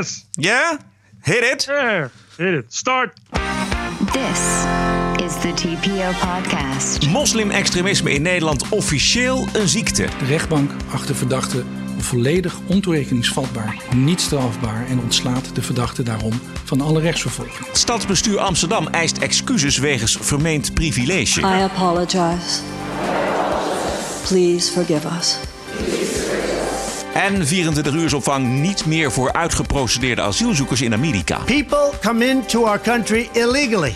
Yes. Yeah? Hit it. Yeah. Hit it. Start. This is the TPO podcast. Moslim-extremisme in Nederland officieel een ziekte. De rechtbank acht de verdachte volledig ontoerekeningsvatbaar, niet strafbaar en ontslaat de verdachte daarom van alle rechtsvervolging. Stadsbestuur Amsterdam eist excuses wegens vermeend privilege. I apologize. Please forgive us. En 24 uursopvang niet meer voor uitgeprocedeerde asielzoekers in Amerika. People come into our country illegally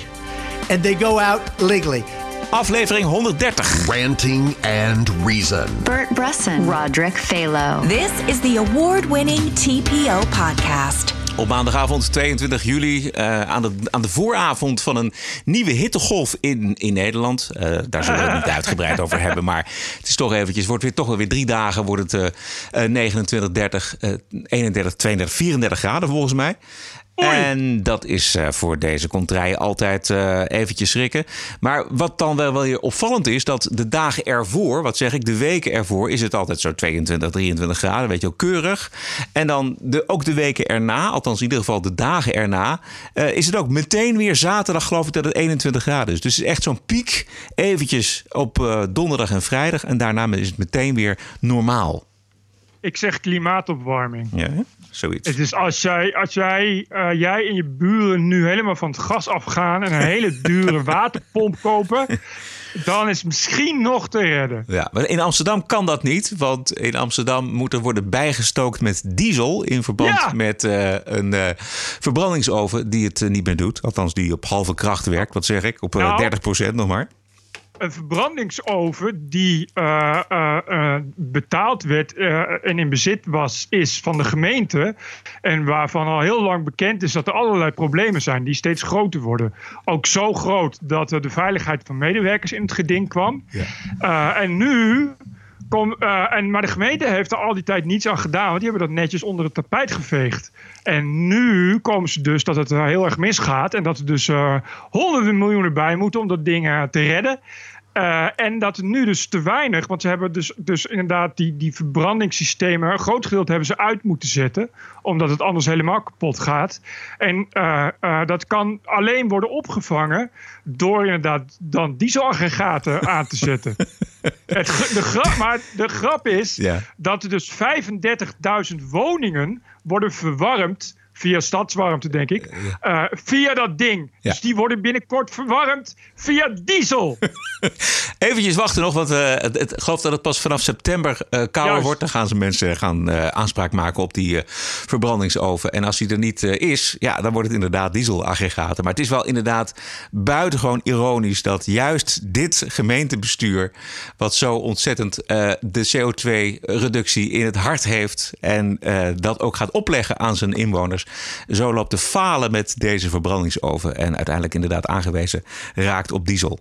and they go out legally. Aflevering 130. Ranting and Reason. Bert Bresson, Roderick Phalo. This is the award winning TPO podcast. Op maandagavond 22 juli, uh, aan, de, aan de vooravond van een nieuwe hittegolf in, in Nederland. Uh, daar zullen we het niet uitgebreid over hebben. Maar het is toch eventjes, wordt weer toch wel weer drie dagen. Wordt het uh, 29, 30, 31, 32, 34 graden volgens mij. En dat is uh, voor deze contraien altijd uh, eventjes schrikken. Maar wat dan wel weer opvallend is, dat de dagen ervoor, wat zeg ik, de weken ervoor, is het altijd zo 22, 23 graden, weet je wel, keurig. En dan de, ook de weken erna, althans in ieder geval de dagen erna, uh, is het ook meteen weer zaterdag, geloof ik, dat het 21 graden is. Dus het is echt zo'n piek, eventjes op donderdag en vrijdag. En daarna is het meteen weer normaal. Ik zeg klimaatopwarming. Ja, zoiets. Het is als jij, als jij, uh, jij en je buren nu helemaal van het gas afgaan en een hele dure waterpomp kopen, dan is het misschien nog te redden. Ja, maar in Amsterdam kan dat niet, want in Amsterdam moet er worden bijgestookt met diesel in verband ja. met uh, een uh, verbrandingsoven die het niet meer doet. Althans, die op halve kracht werkt, wat zeg ik, op nou, 30% nog maar een verbrandingsoven die uh, uh, uh, betaald werd en in bezit was, is van de gemeente. En waarvan al heel lang bekend is dat er allerlei problemen zijn die steeds groter worden. Ook zo groot dat de veiligheid van medewerkers in het geding kwam. Ja. en nu. Kom, en, maar de gemeente heeft er al die tijd niets aan gedaan, want die hebben dat netjes onder het tapijt geveegd. En nu komen ze dus dat het heel erg misgaat en dat er dus uh, honderden miljoenen bij moeten om dat ding uh, te redden. Uh, en dat nu dus te weinig, want ze hebben dus, dus inderdaad die, die verbrandingssystemen, een groot gedeelte hebben ze uit moeten zetten, omdat het anders helemaal kapot gaat. En uh, uh, dat kan alleen worden opgevangen door inderdaad dan dieselaggregaten aan te zetten. Het, de grap, maar de grap is ja. dat er dus 35.000 woningen worden verwarmd via stadswarmte, denk ik. Uh, via dat ding. Ja. Dus die worden binnenkort verwarmd via diesel. Eventjes wachten nog, want uh, het, het, ik geloof dat het pas vanaf september uh, kouder Juist. wordt. Dan gaan ze mensen gaan aanspraak maken op die verbrandingsoven. En als die er niet is, ja, dan wordt het inderdaad dieselaggregaten. Maar het is wel inderdaad buitengewoon ironisch dat juist dit gemeentebestuur, wat zo ontzettend de CO2-reductie in het hart heeft en dat ook gaat opleggen aan zijn inwoners zo loopt te falen met deze verbrandingsoven. En uiteindelijk inderdaad aangewezen raakt op diesel.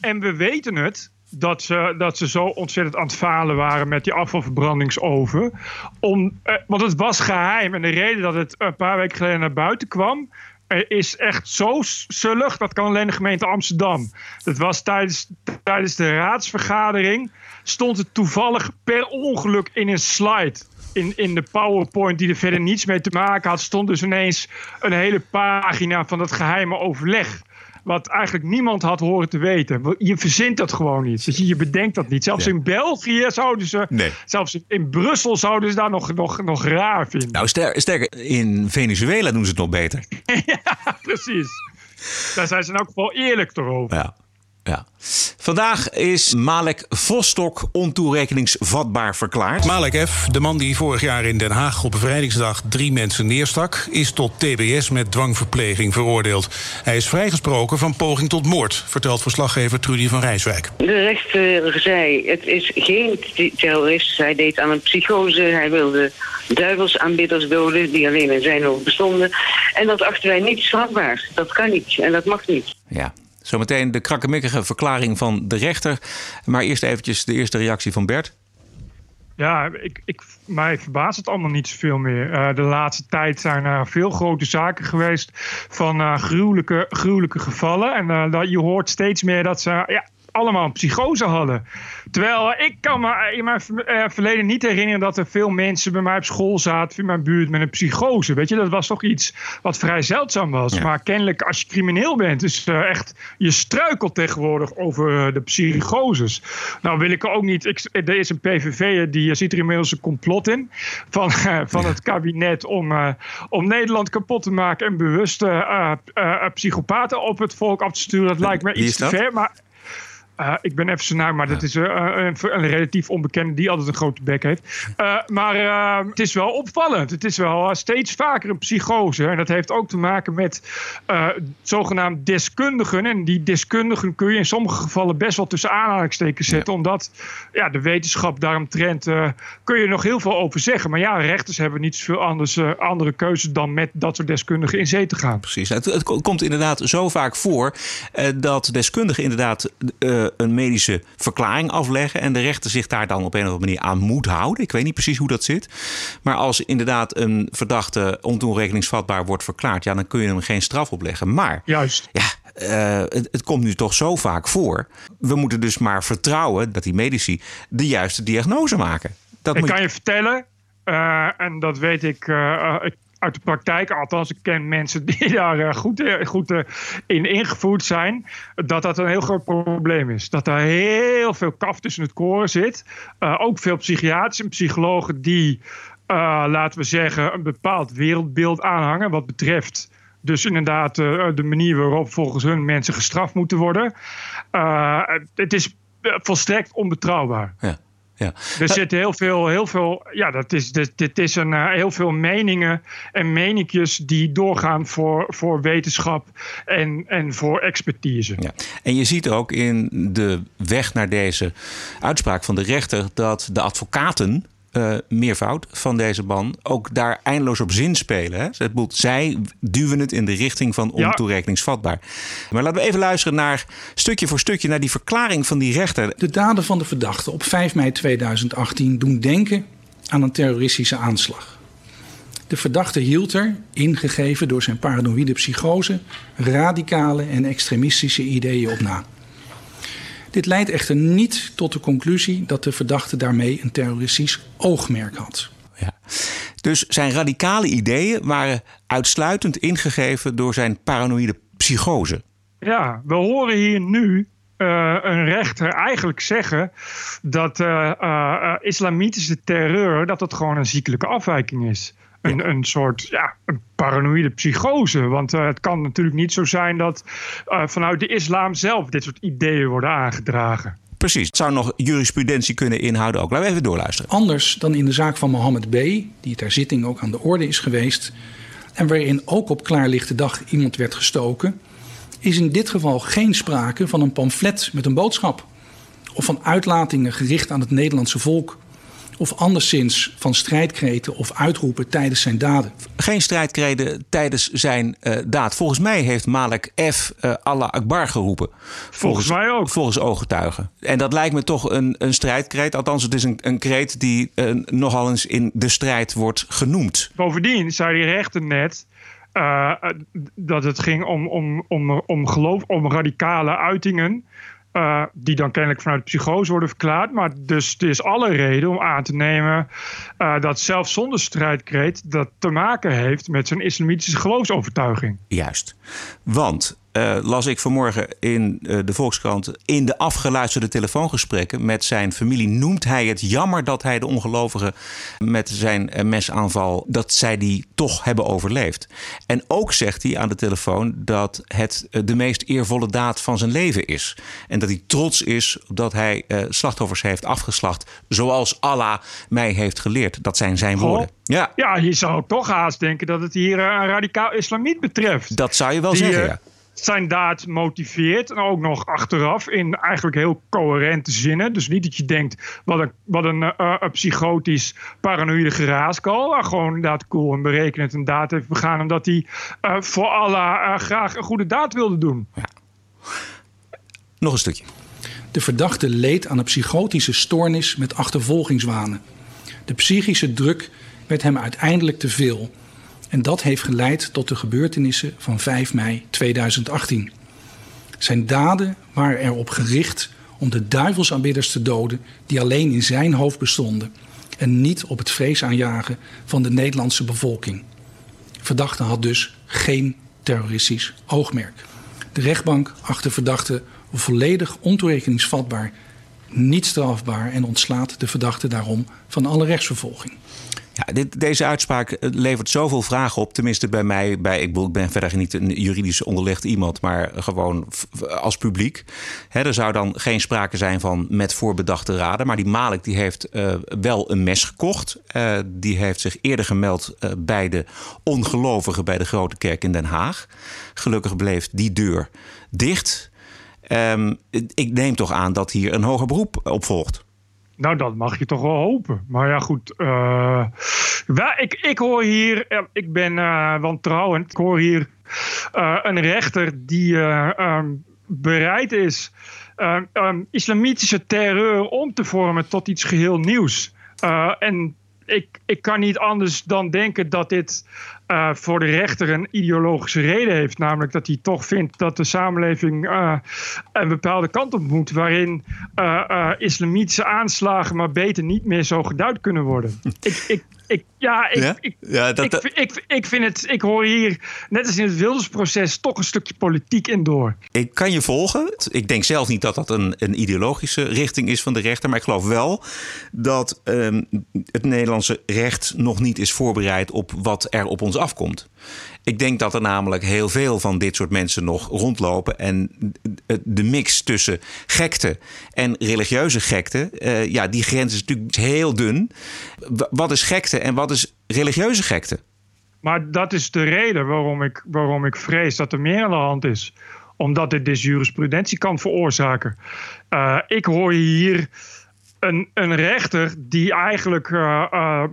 En, we weten het. Dat ze, dat ze zo ontzettend aan het falen waren met die afvalverbrandingsoven. Om, eh, want het was geheim. En de reden dat het een paar weken geleden naar buiten kwam is echt zo zullig. Dat kan alleen de gemeente Amsterdam. Dat was tijdens, tijdens de raadsvergadering. Stond het toevallig per ongeluk in een slide in, in de PowerPoint, die er verder niets mee te maken had, stond dus ineens een hele pagina van dat geheime overleg. Wat eigenlijk niemand had horen te weten. Je verzint dat gewoon niet. Dus je bedenkt dat niet. Zelfs in België zouden ze. Nee. Zelfs in Brussel zouden ze daar nog, nog, nog raar vinden. Nou, ster, sterker, in Venezuela doen ze het nog beter. ja, precies. Daar zijn ze in elk geval eerlijk erover. Ja. Ja. Vandaag is Malek Vostok ontoerekeningsvatbaar verklaard. Malek F., de man die vorig jaar in Den Haag op bevrijdingsdag drie mensen neerstak, is tot TBS met dwangverpleging veroordeeld. Hij is vrijgesproken van poging tot moord, vertelt verslaggever Trudy van Rijswijk. De rechter zei: het is geen terrorist. Hij deed aan een psychose. Hij wilde duivelsaanbidders doden die alleen in zijn hoofd bestonden. En dat achten wij niet strafbaar. Dat kan niet en dat mag niet. Ja, Zometeen de krakkemikkige verklaring van de rechter. Maar eerst eventjes de eerste reactie van Bert. Ja, ik, ik, mij verbaast het allemaal niet zoveel meer. Uh, de laatste tijd zijn er veel grote zaken geweest van uh, gruwelijke, gruwelijke gevallen. En uh, dat, je hoort steeds meer dat ze ja, allemaal een psychose hadden. Terwijl ik kan me in mijn eh, verleden niet herinneren dat er veel mensen bij mij op school zaten, in mijn buurt, met een psychose. Weet je, dat was toch iets wat vrij zeldzaam was. Maar kennelijk, als je crimineel bent, is uh, echt, je struikelt tegenwoordig over de psychoses. Nou wil ik ook niet, ik, er is een PVV, die ziet er inmiddels een complot in van, van het kabinet om, om Nederland kapot te maken en bewuste psychopaten op het volk af te sturen. Dat lijkt me iets te ver. Maar uh, ik ben even zijn naam, maar dat is uh, een, een, relatief onbekende die altijd een grote bek heeft. Uh, maar het is wel opvallend. Het is wel steeds vaker een psychose. En dat heeft ook te maken met zogenaamd deskundigen. En die deskundigen kun je in sommige gevallen best wel tussen aanhalingstekens zetten. Omdat ja, de wetenschap daaromtrent kun je nog heel veel over zeggen. Maar ja, rechters hebben niet zoveel anders, andere keuzes dan met dat soort deskundigen in zee te gaan. Precies. Het, het komt inderdaad zo vaak voor dat deskundigen inderdaad een medische verklaring afleggen. En de rechter zich daar dan op een of andere manier aan moet houden. Ik weet niet precies hoe dat zit. Maar als inderdaad een verdachte ontoerekeningsvatbaar wordt verklaard, ja, dan kun je hem geen straf opleggen. Maar Juist. ja, uh, het, het, komt nu toch zo vaak voor. We moeten dus maar vertrouwen dat die medici de juiste diagnose maken. Dat ik kan je vertellen, uh, en dat weet ik, uh, ik uit de praktijk, althans ik ken mensen die daar eh, goed, eh, goed eh, in ingevoerd zijn, dat dat een heel groot probleem is. Dat er heel veel kaf tussen het koren zit. ook veel psychiaters en psychologen die, laten we zeggen, een bepaald wereldbeeld aanhangen wat betreft dus inderdaad de manier waarop volgens hun mensen gestraft moeten worden. het is volstrekt onbetrouwbaar. Ja. Ja. Er zitten heel veel, heel veel, ja, dat is, dit, dit is een, uh, heel veel meningen en meninkjes die doorgaan voor, voor wetenschap en, en voor expertise. Ja. En je ziet ook in de weg naar deze uitspraak van de rechter dat de advocaten uh, meervoud van deze ban ook daar eindeloos op zin spelen. Hè? Zij duwen het in de richting van ontoerekeningsvatbaar. Maar laten we even luisteren naar stukje voor stukje naar die verklaring van die rechter. De daden van de verdachte op 5 mei 2018 doen denken aan een terroristische aanslag. De verdachte hield er, ingegeven door zijn paranoïde psychose, radicale en extremistische ideeën op na. Dit leidt echter niet tot de conclusie dat de verdachte daarmee een terroristisch oogmerk had. Ja. Dus zijn radicale ideeën waren uitsluitend ingegeven door zijn paranoïde psychose. Ja, we horen hier nu uh, een rechter eigenlijk zeggen dat uh, uh, islamitische terreur dat het gewoon een ziekelijke afwijking is een, een soort ja, een paranoïde psychose. Want uh, het kan natuurlijk niet zo zijn dat uh, vanuit de islam zelf dit soort ideeën worden aangedragen. Precies, het zou nog jurisprudentie kunnen inhouden ook. Laten we even doorluisteren. Anders dan in de zaak van Mohammed B., die ter zitting ook aan de orde is geweest... en waarin ook op klaarlichte dag iemand werd gestoken... is in dit geval geen sprake van een pamflet met een boodschap... of van uitlatingen gericht aan het Nederlandse volk of anderszins van strijdkreten of uitroepen tijdens zijn daden. Geen strijdkreten tijdens zijn uh, daad. Volgens mij heeft Malek F. Uh, Allah Akbar geroepen. Volgens, volgens, mij ook. Volgens ooggetuigen. En dat lijkt me toch een, een strijdkreet. Althans, het is een, een kreet die uh, nogal eens in de strijd wordt genoemd. Bovendien zei die rechter net... Uh, dat het ging om, om, om, om geloof, om radicale uitingen. Uh, die dan kennelijk vanuit psychose worden verklaard. Maar dus er is alle reden om aan te nemen uh, dat zelfs zonder strijdkreet dat te maken heeft met zijn islamitische geloofsovertuiging. Juist. Want uh, las ik vanmorgen in uh, de Volkskrant. In de afgeluisterde telefoongesprekken met zijn familie noemt hij het jammer dat hij de ongelovigen met zijn uh, mesaanval, dat zij die toch hebben overleefd. En ook zegt hij aan de telefoon dat het de meest eervolle daad van zijn leven is. En dat hij trots is dat hij slachtoffers heeft afgeslacht, zoals Allah mij heeft geleerd. Dat zijn zijn woorden. Ja. ja, je zou toch haast denken dat het hier een radicaal islamiet betreft. Dat zou je wel Die, zeggen, ja zijn daad motiveert. En ook nog achteraf in eigenlijk heel coherente zinnen. Dus niet dat je denkt, wat een, wat een, uh, een psychotisch paranoïde geraaskal. Maar gewoon inderdaad cool en berekenend een daad heeft begaan. Omdat hij uh, voor Allah uh, graag een goede daad wilde doen. Ja. Nog een stukje. De verdachte leed aan een psychotische stoornis met achtervolgingswanen. De psychische druk werd hem uiteindelijk te veel en dat heeft geleid tot de gebeurtenissen van 5 mei 2018. Zijn daden waren erop gericht om de duivelsaanbidders te doden die alleen in zijn hoofd bestonden en niet op het vrees aanjagen van de Nederlandse bevolking. Verdachte had dus geen terroristisch oogmerk. De rechtbank acht de verdachte volledig ontoerekeningsvatbaar, niet strafbaar en ontslaat de verdachte daarom van alle rechtsvervolging. Ja, dit, deze uitspraak eh, levert zoveel vragen op. Tenminste, bij mij. Bij, ik, ik ben verder niet een juridisch onderlegd iemand, maar gewoon als publiek. er zou dan geen sprake zijn van met voorbedachte raden. Maar die Malik die heeft uh, wel een mes gekocht. Uh, die heeft zich eerder gemeld bij de ongelovigen bij de Grote Kerk in Den Haag. Gelukkig bleef die deur dicht. Um, ik neem toch aan dat hier een hoger beroep op volgt. Nou, dat mag je toch wel hopen. Maar ja, goed. Uh, ik, ik hoor hier, ik ben uh, wantrouwend. Ik hoor hier een rechter die um, bereid is um, islamitische terreur om te vormen tot iets geheel nieuws. en ik, ik kan niet anders dan denken dat dit uh, voor de rechter een ideologische reden heeft. Namelijk dat hij toch vindt dat de samenleving uh, een bepaalde kant op moet. Waarin uh, islamitische aanslagen maar beter niet meer zo geduid kunnen worden. ik, ik, ik, ja, ik, ja? Ik, ja, dat, ik, ik, ik, vind het, ik hoor hier, net als in het Wildersproces, toch een stukje politiek in door. Ik kan je volgen. Ik denk zelf niet dat dat een, een ideologische richting is van de rechter. Maar ik geloof wel dat um, het Nederlandse recht nog niet is voorbereid op wat er op ons afkomt. Ik denk dat er namelijk heel veel van dit soort mensen nog rondlopen. En de mix tussen gekte en religieuze gekte, uh, ja, die grens is natuurlijk heel dun. Wat is gekte en wat is religieuze gekte? Maar dat is de reden waarom ik, waarom ik vrees dat er meer aan de hand is. Omdat dit dus jurisprudentie kan veroorzaken. Uh, ik hoor hier een, een rechter die eigenlijk uh,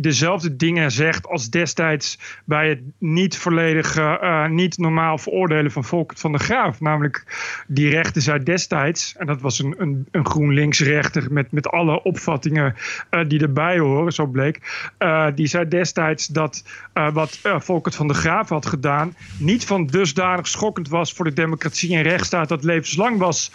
dezelfde dingen zegt als destijds bij het niet volledig, uh, niet normaal veroordelen van Volkert van de Graaf. Namelijk die rechter zei destijds, en dat was een, een, een GroenLinks-rechter met, met alle opvattingen uh, die erbij horen, zo bleek. Die zei destijds dat wat Volkert van de Graaf had gedaan niet van dusdanig schokkend was voor de democratie en rechtsstaat dat levenslang was.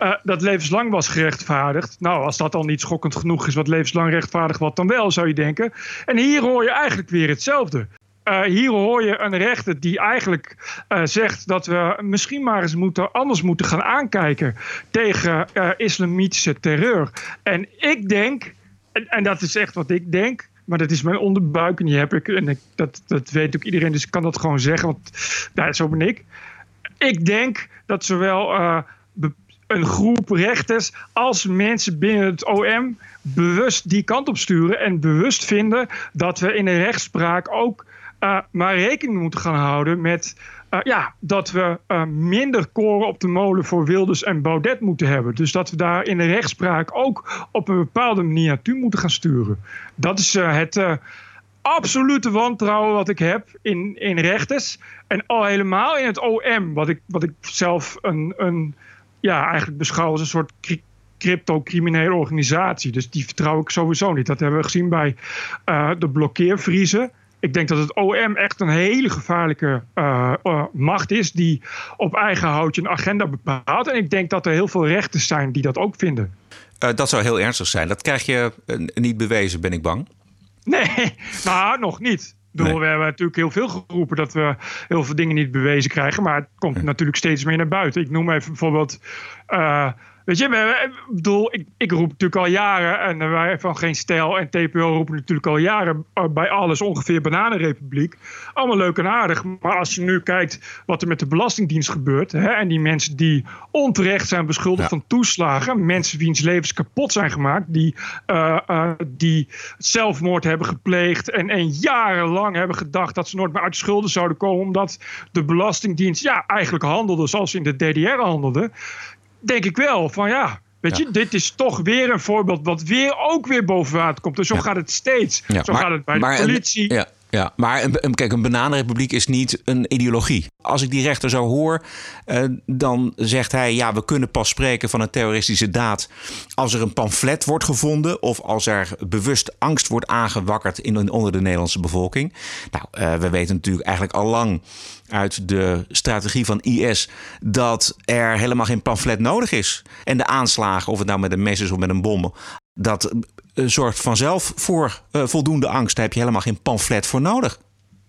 Uh, dat levenslang was gerechtvaardigd. Nou, als dat al niet schokkend genoeg is, wat levenslang rechtvaardig, wat dan wel, zou je denken. En hier hoor je eigenlijk weer hetzelfde. Uh, hier hoor je een rechter die eigenlijk uh, zegt dat we misschien maar eens moeten, anders moeten gaan aankijken tegen islamitische terreur. En ik denk, en, dat is echt wat ik denk, maar dat is mijn onderbuik en die heb ik, en dat, dat weet ook iedereen, dus ik kan dat gewoon zeggen, want nou, zo ben ik. Ik denk dat zowel een groep rechters als mensen binnen het OM bewust die kant op sturen en bewust vinden dat we in een rechtspraak ook uh, maar rekening moeten gaan houden met uh, ja, dat we uh, minder koren op de molen voor Wilders en Baudet moeten hebben. Dus dat we daar in de rechtspraak ook op een bepaalde manier naartoe moeten gaan sturen. Dat is het absolute wantrouwen wat ik heb in, in rechters. En al helemaal in het OM, wat ik, wat ik zelf een, een ja, eigenlijk beschouwen als een soort crypto-criminele organisatie. Dus die vertrouw ik sowieso niet. Dat hebben we gezien bij uh, de blokkeervriezen. Ik denk dat het OM echt een hele gevaarlijke uh, uh, macht is die op eigen houtje een agenda bepaalt. En ik denk dat er heel veel rechters zijn die dat ook vinden. dat zou heel ernstig zijn. Dat krijg je niet bewezen, ben ik bang. Nee, nou, nog niet. Nee. We hebben natuurlijk heel veel geroepen dat we heel veel dingen niet bewezen krijgen. Maar het komt natuurlijk steeds meer naar buiten. Ik noem even bijvoorbeeld uh, Weet je, ik bedoel, ik, ik roep natuurlijk al jaren, en wij van Geen Stijl en TPO roepen natuurlijk al jaren eh, bij alles ongeveer Bananenrepubliek. Allemaal leuk en aardig. Maar als je nu kijkt wat er met de Belastingdienst gebeurt, hè, en die mensen die onterecht zijn beschuldigd van toeslagen, mensen wiens levens kapot zijn gemaakt, die, uh, uh, die zelfmoord hebben gepleegd en, en jarenlang hebben gedacht dat ze nooit meer uit de schulden zouden komen, omdat de Belastingdienst ja, eigenlijk handelde zoals ze in de DDR handelde denk ik wel van ja. Weet je, dit is toch weer een voorbeeld wat weer ook weer boven water komt. Dus zo gaat het steeds. zo gaat het bij de politie. Ja, maar kijk, een bananenrepubliek is niet een ideologie. Als ik die rechter zo hoor, eh, dan zegt hij: ja, we kunnen pas spreken van een terroristische daad als er een pamflet wordt gevonden of als er bewust angst wordt aangewakkerd in, onder de Nederlandse bevolking. Nou, eh, we weten natuurlijk eigenlijk al lang uit de strategie van IS dat er helemaal geen pamflet nodig is. En de aanslagen, of het nou met een mes is of met een bom, dat zorgt vanzelf voor eh, voldoende angst. Daar heb je helemaal geen pamflet voor nodig.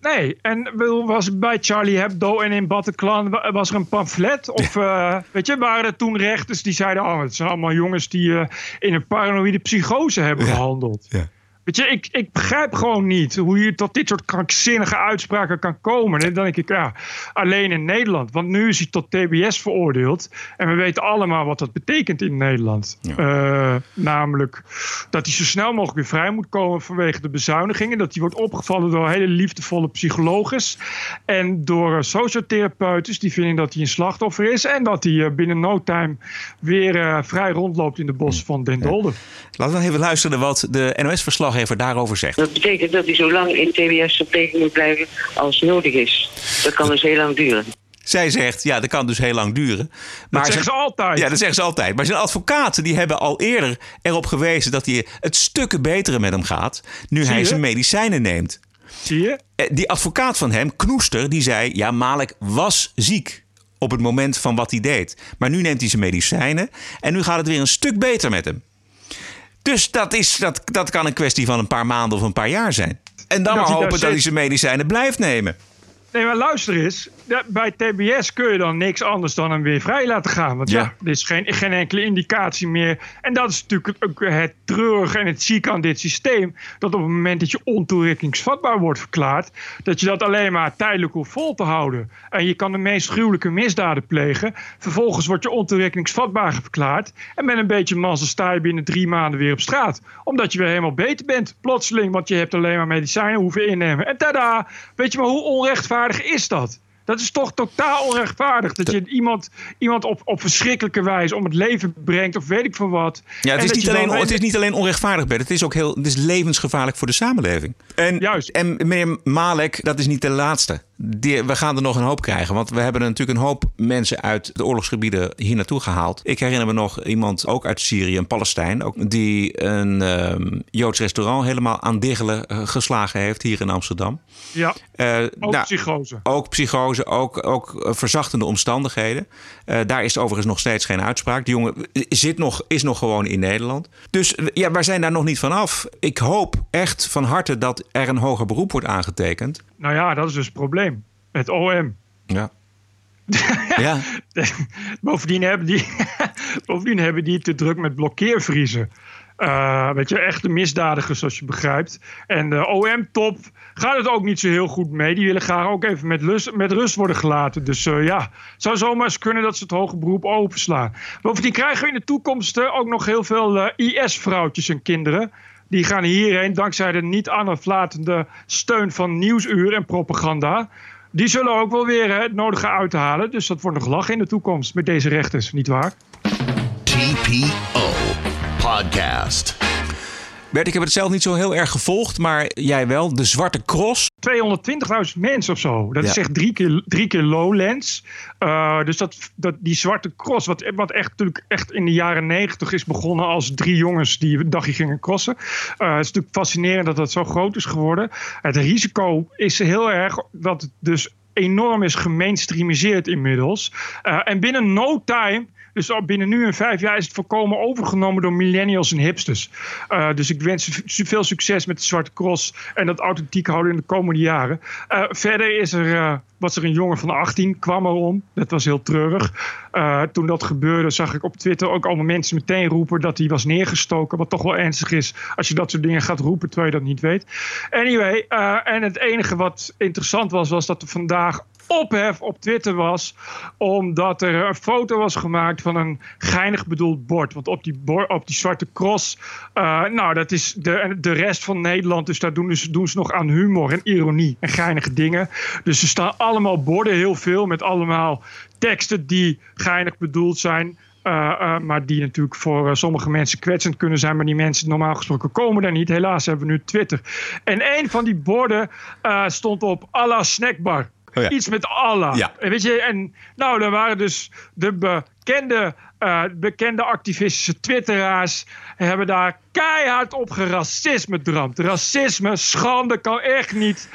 Nee, en was bij Charlie Hebdo en in Bataclan wa- was er een pamflet? Of eh, weet je, waren er toen rechters die zeiden: Oh, het zijn allemaal jongens die eh, in een paranoïde psychose hebben gehandeld. Ja. Weet je, ik, ik begrijp gewoon niet hoe je tot dit soort krankzinnige uitspraken kan komen. En dan denk ik, ja, alleen in Nederland. Want nu is hij tot TBS veroordeeld. En we weten allemaal wat dat betekent in Nederland. Eh, namelijk dat hij zo snel mogelijk weer vrij moet komen vanwege de bezuinigingen. Dat hij wordt opgevallen door hele liefdevolle psychologen. En door eh, sociotherapeuten die vinden dat hij een slachtoffer is. En dat hij eh, binnen no time weer vrij rondloopt in de bos van Den Dolder. Laten we even luisteren wat de NOS-verslaggever daarover zegt. Dat betekent dat hij zo lang in TBS-verpleging moet blijven als nodig is. Dat kan dus heel lang duren. Zij zegt, ja, dat kan dus heel lang duren. Maar zeggen ze altijd. Ja, dat zeggen ze altijd. Maar zijn advocaten die hebben al eerder erop gewezen dat hij het stukken betere met hem gaat. Nu hij zijn medicijnen neemt. Zie je? Eh, Die advocaat van hem, Knoester, die zei: Ja, Malek was ziek op het moment van wat hij deed. Maar nu neemt hij zijn medicijnen en nu gaat het weer een stuk beter met hem. Dus dat, is, dat, dat kan een kwestie van een paar maanden of een paar jaar zijn. En dan Dat maar hopen dat hij zijn medicijnen blijft nemen. Nee, maar luister eens. Bij TBS kun je dan niks anders dan hem weer vrij laten gaan. Want ja, Ja. er is geen, geen enkele indicatie meer. En dat is natuurlijk ook het treurige en het zieke aan dit systeem. Dat op het moment dat je ontoerekeningsvatbaar wordt verklaard... dat je dat alleen maar tijdelijk hoeft vol te houden. En je kan de meest gruwelijke misdaden plegen. Vervolgens word je ontoerekeningsvatbaar verklaard. En met een beetje mazzel sta je binnen drie maanden weer op straat. Omdat je weer helemaal beter bent. Plotseling, want je hebt alleen maar medicijnen hoeven innemen. En tada! Weet je maar hoe onrechtvaardig is dat? Dat is toch totaal onrechtvaardig. Dat je iemand, iemand op, op verschrikkelijke wijze om het leven brengt. Of weet ik van wat. Ja, het is, niet alleen, het is niet alleen onrechtvaardig, Bert. Het is ook heel, het is levensgevaarlijk voor de samenleving. En, Juist. en meneer Malek, dat is niet de laatste. Die, we gaan er nog een hoop krijgen. Want we hebben natuurlijk een hoop mensen uit de oorlogsgebieden hier naartoe gehaald. Ik herinner me nog iemand, ook uit Syrië, een Palestijn... Ook, die een ehm, Joods restaurant helemaal aan diggelen eh, geslagen heeft hier in Amsterdam. Ja, Eh, ook nou, psychose. ook psychose, ook, ook eh, verzachtende omstandigheden. Daar is overigens nog steeds geen uitspraak. Die jongen zit nog, is nog gewoon in Nederland. Dus ja, wij zijn daar nog niet van af. Ik hoop echt van harte dat er een hoger beroep wordt aangetekend. Nou ja, dat is dus het probleem. Het OM. Ja. ja. bovendien, hebben die, bovendien hebben die te druk met blokkeervriezen. Eh, weet je, echte misdadigers, zoals je begrijpt. En de OM-top gaat het ook niet zo heel goed mee. Die willen graag ook even met, lust, met rust worden gelaten. Dus eh, ja, het zou zomaar eens kunnen dat ze het hoge beroep openslaan. Bovendien krijgen we in de toekomst eh, ook nog heel veel IS-vrouwtjes en kinderen. Die gaan hierheen dankzij de niet aanaflatende steun van Nieuwsuur en propaganda. Die zullen ook wel weer het nodige uithalen. Dus dat wordt nog lachen in de toekomst met deze rechters, nietwaar? TPO Podcast. Bert, ik heb het zelf niet zo heel erg gevolgd, maar jij wel. De Zwarte Cross. 220.000 mensen of zo. Dat is echt drie keer, drie keer Lowlands. Uh, dus dat, dat, die zwarte cross, wat, wat echt, natuurlijk echt in de jaren 90 is begonnen als drie jongens die een dagje gingen crossen. Uh, het is natuurlijk fascinerend dat dat zo groot is geworden. Het risico is heel erg dat het dus enorm is gemainstreamiseerd inmiddels. Uh, en binnen no time dus binnen nu en vijf jaar is het voorkomen overgenomen door millennials en hipsters. Uh, dus ik wens veel succes met de Zwarte Cross en dat authentiek houden in de komende jaren. Uh, verder is er, uh, was er een jongen van 18, kwam erom. Dat was heel treurig. Toen dat gebeurde zag ik op Twitter ook allemaal mensen meteen roepen dat hij was neergestoken. Wat toch wel ernstig is als je dat soort dingen gaat roepen terwijl je dat niet weet. Anyway, en het enige wat interessant was, was dat er vandaag ophef op Twitter was. Omdat er een foto was gemaakt van een geinig bedoeld bord. Want op die, bord, op die zwarte cross. Uh, nou, dat is de, de rest van Nederland. Dus daar doen, ze, doen ze nog aan humor en ironie en geinige dingen. Dus er staan allemaal borden, heel veel. Met allemaal teksten die geinig bedoeld zijn. Uh, uh, maar die natuurlijk voor sommige mensen kwetsend kunnen zijn. Maar die mensen normaal gesproken komen daar niet. Helaas hebben we nu Twitter. En een van die borden stond op Allah snackbar. Oh ja. Iets met Allah. Ja. En weet je, en nou, daar waren dus de bekende, bekende activistische twitteraars. Hebben daar keihard op geracisme dramd. Racisme, schande, kan echt niet.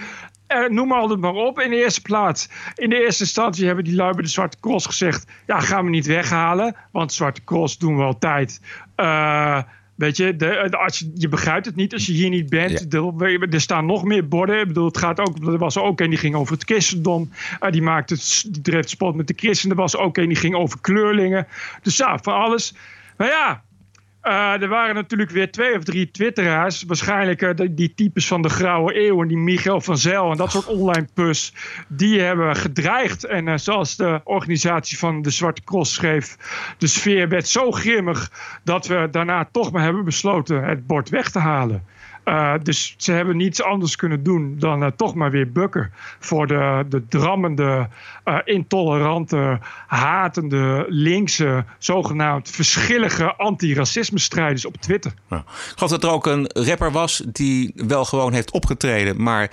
Uh, noem maar altijd maar op. In de eerste plaats, in de eerste instantie hebben die lui bij de Zwarte Cross gezegd: ja, gaan we niet weghalen, want Zwarte Cross doen we altijd. Uh, weet je, de, de, als je, je begrijpt het niet als je hier niet bent. Ja. Er, er staan nog meer borden. Ik bedoel, het gaat ook. Er was ook een die ging over het christendom. Uh, die maakte, die dreef spot met de christenen. Er was ook een die ging over kleurlingen. Dus ja, van alles. Maar ja, uh, er waren natuurlijk weer twee of drie twitteraars. Waarschijnlijk uh, die, types van de Grauwe Eeuw en die Michael van Zel en dat soort online pus. Die hebben gedreigd. En uh, zoals de organisatie van de Zwarte Cross schreef. De sfeer werd zo grimmig dat we daarna toch maar hebben besloten het bord weg te halen. Dus ze hebben niets anders kunnen doen dan toch maar weer bukken voor de, de drammende, uh, intolerante, hatende, linkse, zogenaamd verschillige antiracisme-strijders op Twitter. Ja. Ik geloof dat er ook een rapper was die wel gewoon heeft opgetreden, maar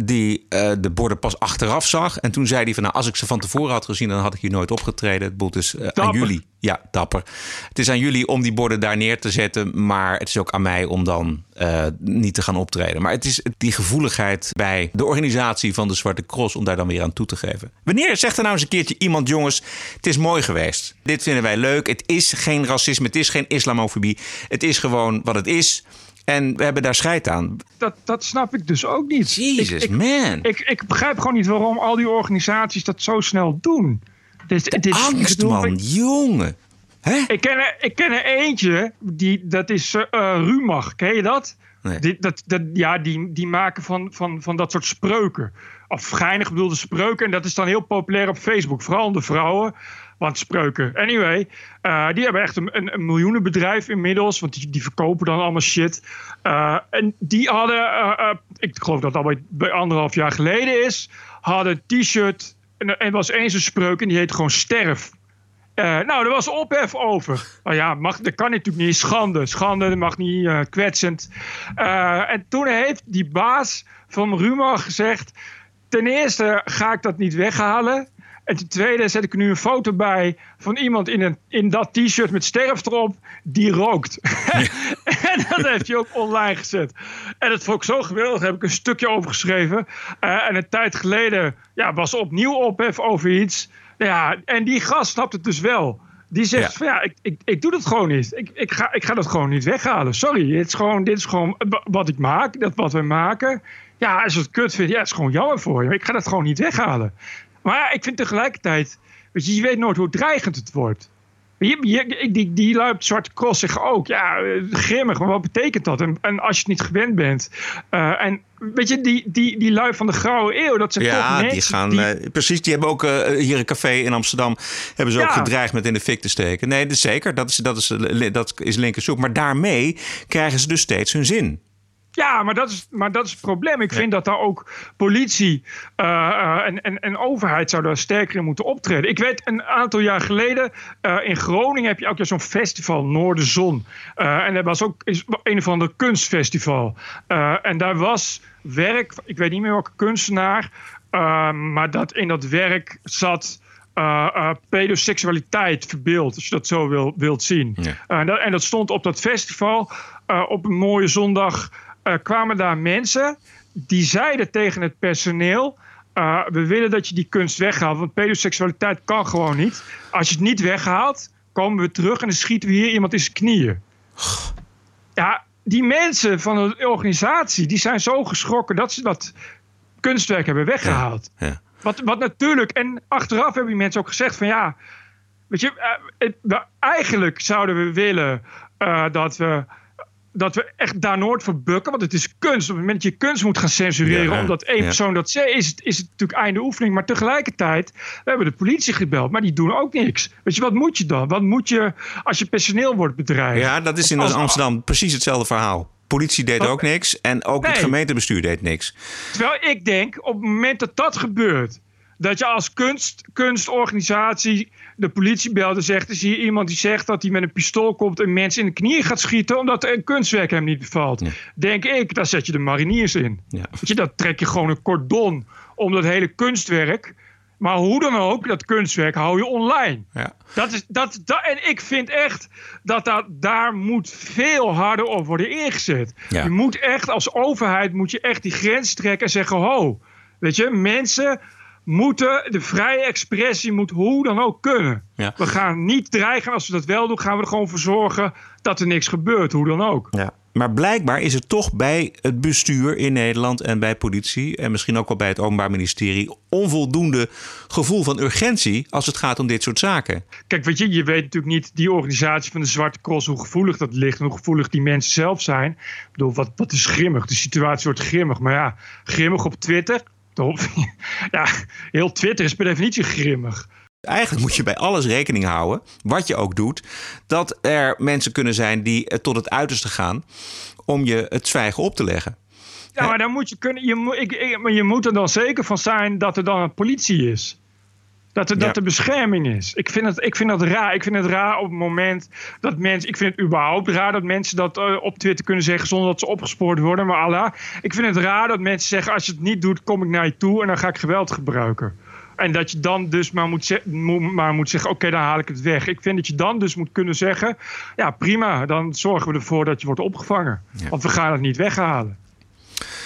die de borden pas achteraf zag. En toen zei hij van nou, als ik ze van tevoren had gezien, dan had ik hier nooit opgetreden. Het boelt dus aan jullie. Ja, dapper. Het is aan jullie om die borden daar neer te zetten, maar het is ook aan mij om dan uh, niet te gaan optreden. Maar het is die gevoeligheid bij de organisatie van de Zwarte Cross om daar dan weer aan toe te geven. Wanneer zegt er nou eens een keertje iemand, jongens, het is mooi geweest. Dit vinden wij leuk. Het is geen racisme, het is geen islamofobie. Het is gewoon wat het is. En we hebben daar scheid aan. Dat, dat snap ik dus ook niet. Jesus, ik, ik, man. Ik, ik begrijp gewoon niet waarom al die organisaties dat zo snel doen. Dit, dit, angst, bedoel, man. Ik, jongen. Hè? Ik, ken er, ik ken er eentje, die, dat is uh, Rumach. Ken je dat? Nee. Die, dat, dat, ja, die, die maken van, van, van dat soort spreuken. Of geinig bedoelde spreuken. En dat is dan heel populair op Facebook. Vooral onder vrouwen. Want spreuken. Anyway, uh, die hebben echt een, een, miljoenenbedrijf inmiddels. Want die, die verkopen dan allemaal shit. Uh, en die hadden, uh, ik geloof dat dat al bij anderhalf jaar geleden is. Hadden een t-shirt. En er was eens een spreuk en die heet gewoon sterf. Nou, er was ophef over. Nou ja, mag, dat kan natuurlijk niet. Schande. Schande, dat mag niet kwetsend. En toen heeft die baas van Ruma gezegd... ten eerste ga ik dat niet weghalen. En ten tweede zet ik er nu een foto bij... van iemand in, een, in dat t-shirt met sterf erop... die rookt. en dat heeft hij ook online gezet. En dat vond ik zo geweldig. Daar heb ik een stukje over geschreven. en een tijd geleden ja, was opnieuw ophef over iets... Ja, en die gast snapt het dus wel. Die zegt ja. van ja, ik, ik, ik doe dat gewoon niet. Ik, ik, ga, ik ga dat gewoon niet weghalen. Sorry, dit is gewoon, dit is gewoon wat ik maak, dat wat we maken. Ja, als je het kut vindt, ja, het is gewoon jammer voor je. Ik ga dat gewoon niet weghalen. Maar ik vind tegelijkertijd, weet je, je weet nooit hoe dreigend het wordt. Je, je, die, die lui Zwarte Cross zeggen ook, ja, grimmig, maar wat betekent dat? En, en als je het niet gewend bent. Uh, en weet je, die, die, die lui van de Grauwe Eeuw, dat zijn ja, toch mensen die gaan, die, uh, precies, die hebben ook uh, hier een café in Amsterdam, hebben ze ook gedreigd met in de fik te steken. Nee, dat is zeker, dat is, dat is, dat is linkerzoek. Maar daarmee krijgen ze dus steeds hun zin. Ja, maar dat is, maar dat is het probleem. Ik vind dat daar ook politie uh, uh, en, en, en overheid zouden daar sterker in moeten optreden. Ik weet een aantal jaar geleden uh, in Groningen heb je ook zo'n festival Noorderzon. En dat was ook is een of ander kunstfestival. En daar was werk, ik weet niet meer welke kunstenaar, maar dat in dat werk zat. Uh, uh, pedoseksualiteit verbeeld, als je dat zo wil, wilt zien. Ja. Uh, en, dat, en dat stond op dat festival. Op een mooie zondag uh, kwamen daar mensen die zeiden tegen het personeel. Uh, we willen dat je die kunst weghaalt, want pedoseksualiteit kan gewoon niet. Als je het niet weghaalt, komen we terug en dan schieten we hier iemand in zijn knieën. Ja, die mensen van de organisatie die zijn zo geschrokken dat ze dat kunstwerk hebben weggehaald. Ja, ja. Wat, wat natuurlijk, en achteraf hebben die mensen ook gezegd van ja, weet je, uh, het, we, eigenlijk zouden we willen uh, dat we dat we echt daar nooit voor bukken. Want het is kunst. Op het moment dat je kunst moet gaan censureren... Ja, omdat één ja. persoon dat zegt... Is het, is het natuurlijk einde oefening. Maar tegelijkertijd... We hebben de politie gebeld. Maar die doen ook niks. Weet je, wat moet je dan? Wat moet je als je personeel wordt bedreigd? Ja, dat is in Als- Amsterdam precies hetzelfde verhaal. Politie deed ook niks en ook het gemeentebestuur deed niks. Terwijl ik denk, op het moment dat dat gebeurt... dat je als kunst, kunstorganisatie de politie belt en zegt: is hier iemand die zegt dat hij met een pistool komt en mensen in de knieën gaat schieten omdat een kunstwerk hem niet bevalt. Denk ik, daar zet je de mariniers in. Ja. Je, dat trek je gewoon een cordon om dat hele kunstwerk. Maar hoe dan ook, dat kunstwerk hou je online. Ja. Dat is, dat, dat, en ik vind echt dat, dat daar moet veel harder op worden ingezet. Ja. Je moet echt als overheid moet je echt die grens trekken en zeggen: ho, weet je, mensen moeten de vrije expressie moet hoe dan ook kunnen. Ja. We gaan niet dreigen. Als we dat wel doen, gaan we er gewoon voor zorgen dat er niks gebeurt, hoe dan ook. Ja. Maar blijkbaar is er toch bij het bestuur in Nederland en bij politie en misschien ook wel bij het Openbaar Ministerie onvoldoende gevoel van urgentie als het gaat om dit soort zaken. Kijk, weet je, je weet natuurlijk niet die organisatie van de Zwarte Cross hoe gevoelig dat ligt en hoe gevoelig die mensen zelf zijn. Ik bedoel, wat, wat is grimmig? De situatie wordt grimmig. Maar ja, grimmig op Twitter. Ja, heel Twitter is per definitie grimmig. Eigenlijk moet je bij alles rekening houden, wat je ook doet, dat er mensen kunnen zijn die eh, tot het uiterste gaan om je het zwijgen op te leggen. Ja, maar dan moet je kunnen. Je, ik- maar je moet er dan zeker van zijn dat er dan een politie is. Dat er, Ja. dat er bescherming is. Ik vind, het, ik vind dat raar. Ik vind het raar op het moment dat mensen. Ik vind het überhaupt raar dat mensen dat eh, op Twitter kunnen zeggen zonder dat ze opgespoord worden. Maar Allah, ik vind het raar dat mensen zeggen: als je het niet doet, kom ik naar je toe en dan ga ik geweld gebruiken. En dat je dan dus maar moet- maar moet zeggen: oké, dan haal ik het weg. Ik vind dat je dan dus moet kunnen zeggen: ja, prima, dan zorgen we ervoor dat je wordt opgevangen. Want we gaan het niet weghalen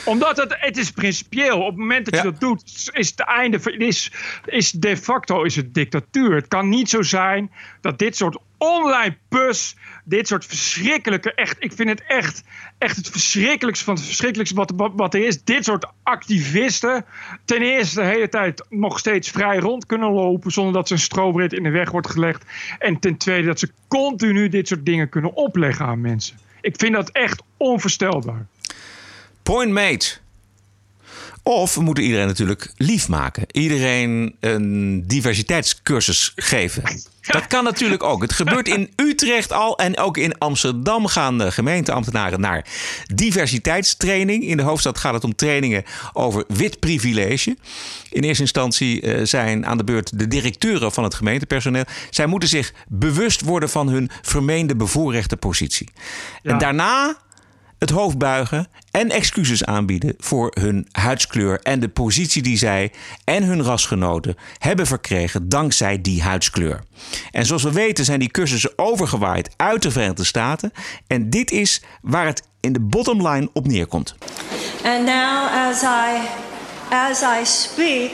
omdat het, het is principieel. Op het moment dat je Ja. dat doet, is het einde. Is, is de facto is het dictatuur. Het kan niet zo zijn dat dit soort online pus, dit soort verschrikkelijke, echt, ik vind het echt, echt het verschrikkelijkste van het verschrikkelijkste wat, wat, wat er is. Dit soort activisten, ten eerste de hele tijd nog steeds vrij rond kunnen lopen zonder dat ze een strobreed in de weg wordt gelegd. En ten tweede dat ze continu dit soort dingen kunnen opleggen aan mensen. Ik vind dat echt onvoorstelbaar. Point mate. Of we moeten iedereen natuurlijk lief maken. Iedereen een diversiteitscursus geven. Dat kan natuurlijk ook. Het gebeurt in Utrecht al en ook in Amsterdam gaan de gemeenteambtenaren naar diversiteitstraining. In de hoofdstad gaat het om trainingen over wit privilege. In eerste instantie eh, zijn aan de beurt de directeuren van het gemeentepersoneel. Zij moeten zich bewust worden van hun vermeende bevoorrechte positie. En daarna het hoofd buigen en excuses aanbieden voor hun huidskleur en de positie die zij en hun rasgenoten hebben verkregen dankzij die huidskleur. En zoals we weten zijn die cursussen overgewaaid uit de Verenigde Staten en dit is waar het in de bottom line op neerkomt. And now, as I, as I speak,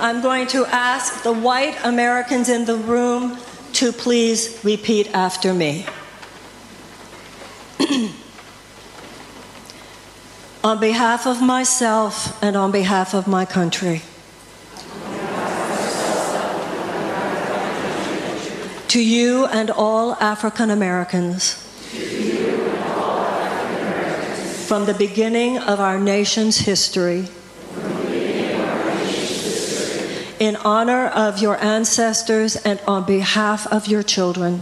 I'm going to ask the white Americans in the room to please repeat after me. on behalf of myself and on behalf of my country. To you and all African Americans. From the beginning of our nation's history. In honor of your ancestors and on behalf of your children.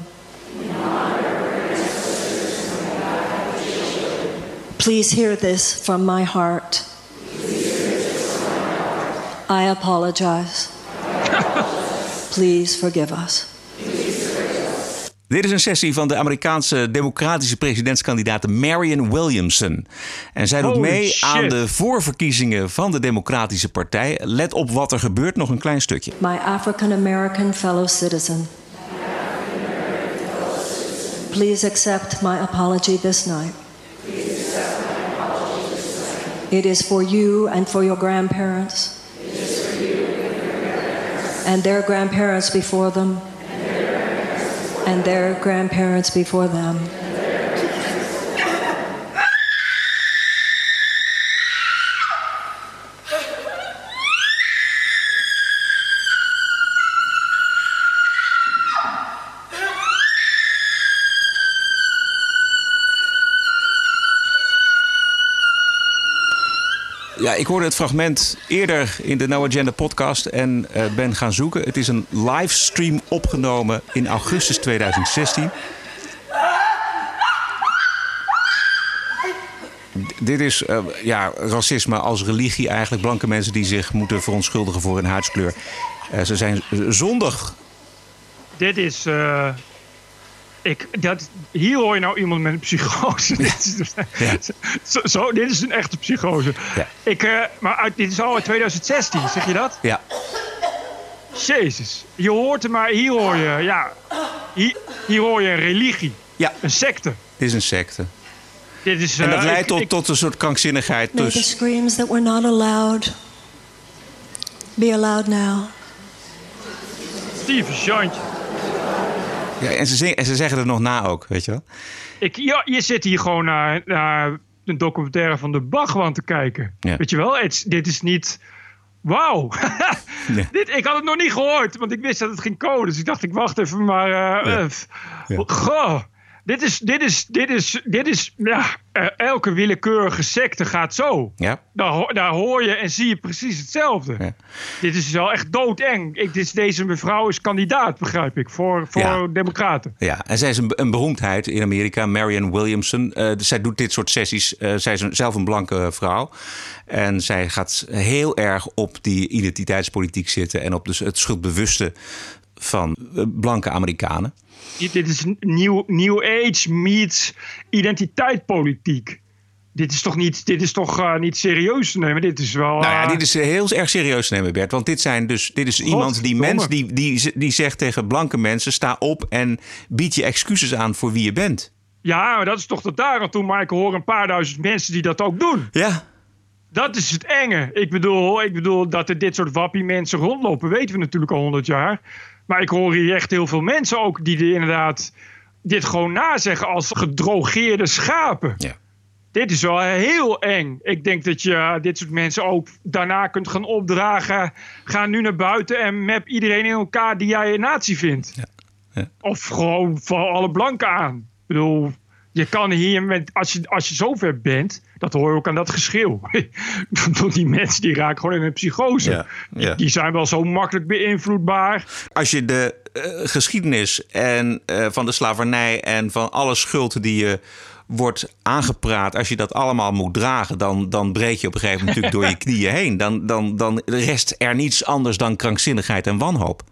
Please hear this from my heart. I apologize. Please forgive us. Dit is een sessie van de Amerikaanse democratische presidentskandidaat Marion Williamson. En zij doet Holy mee shit. aan de voorverkiezingen van de Democratische Partij. Let op wat er gebeurt, nog een klein stukje. My African American fellow citizen. Please accept my apology this night. It is for you and for your grandparents. And their grandparents before them. And their grandparents before them. Ik hoorde het fragment eerder in de No Agenda podcast en eh, ben gaan zoeken. Het is een livestream opgenomen in augustus 2016. dit is eh, ja, racisme als religie eigenlijk. Blanke mensen die zich moeten verontschuldigen voor hun huidskleur. Eh, ze zijn zondig. Dit is. Ik, dat, hier hoor je nou iemand met een psychose. dit, is, dus- zo, zo, dit is een echte psychose. Ja. Ik, eh, maar uit, dit is al uit 2016, zeg je dat? Ja. Jezus. Je hoort er maar, hier hoor je, ja. Hier, hier hoor je een religie. Ja. Een secte. Dit is een secte. Dit is, En dat eh, leidt ik- tot, ik- tot een soort krankzinnigheid. May the Dus screams that were not allowed be allowed now. Steve Jantje. Ja, en, ze zingen, en ze zeggen het nog na ook, weet je wel? Ik, ja, je zit hier gewoon naar, naar een documentaire van de Bachwan te kijken. Ja. Weet je wel? Het, dit is niet... Wauw. Ja. dit, ik had het nog niet gehoord, want ik wist dat het ging komen. Dus ik dacht, ik wacht even, maar... Ja. f- Goh. Dit is, dit is, dit is, dit is, ja, eh, elke willekeurige secte gaat zo. Ja. Daar, daar hoor je en zie je precies hetzelfde. Ja. Dit is wel echt doodeng. Ik, dit is, deze mevrouw is kandidaat, begrijp ik, voor, voor Ja. democraten. Ja, en zij is een, een beroemdheid in Amerika, Marianne Williamson. Dus zij doet dit soort sessies. Eh, zij is een- zelf een blanke vrouw. En zij gaat heel erg op die identiteitspolitiek zitten... en op dus het schuldbewuste van eh, blanke Amerikanen. Dit is een nieuw, new age meets identiteitspolitiek. Dit is toch niet, dit is toch, eh, niet serieus te nemen? Dit is wel... Nou ja, eh, dit is heel erg serieus te nemen, Bert. Want dit, zijn dus, dit is iemand die, mens, die, die, die zegt tegen blanke mensen... sta op en bied je excuses aan voor wie je bent. Ja, maar dat is toch tot daar aan toe. Maar ik hoor een paar duizend mensen die dat ook doen. Ja, Dat is het enge. Ik bedoel, ik bedoel dat er dit soort wappie mensen rondlopen, weten we natuurlijk al honderd jaar. Maar ik hoor hier echt heel veel mensen ook die er inderdaad dit gewoon nazeggen als gedrogeerde schapen. Ja. Dit is wel heel eng. Ik denk dat je eh, dit soort mensen ook daarna kunt gaan opdragen. Ga nu naar buiten en map iedereen in elkaar die jij een nazi vindt. Ja. Of gewoon val alle blanken aan. Ik bedoel, je kan hier met, als je, als je zover bent, dat hoor je ook aan dat geschreeuw. Die mensen die raken gewoon in een psychose. Ja, ja. Die zijn wel zo makkelijk beïnvloedbaar. als je de eh, geschiedenis en, eh, van de slavernij en van alle schuld die je wordt aangepraat, als je dat allemaal moet dragen, dan, dan breek je op een gegeven moment natuurlijk door je knieën heen. Dan, dan, dan rest er niets anders dan krankzinnigheid en wanhoop.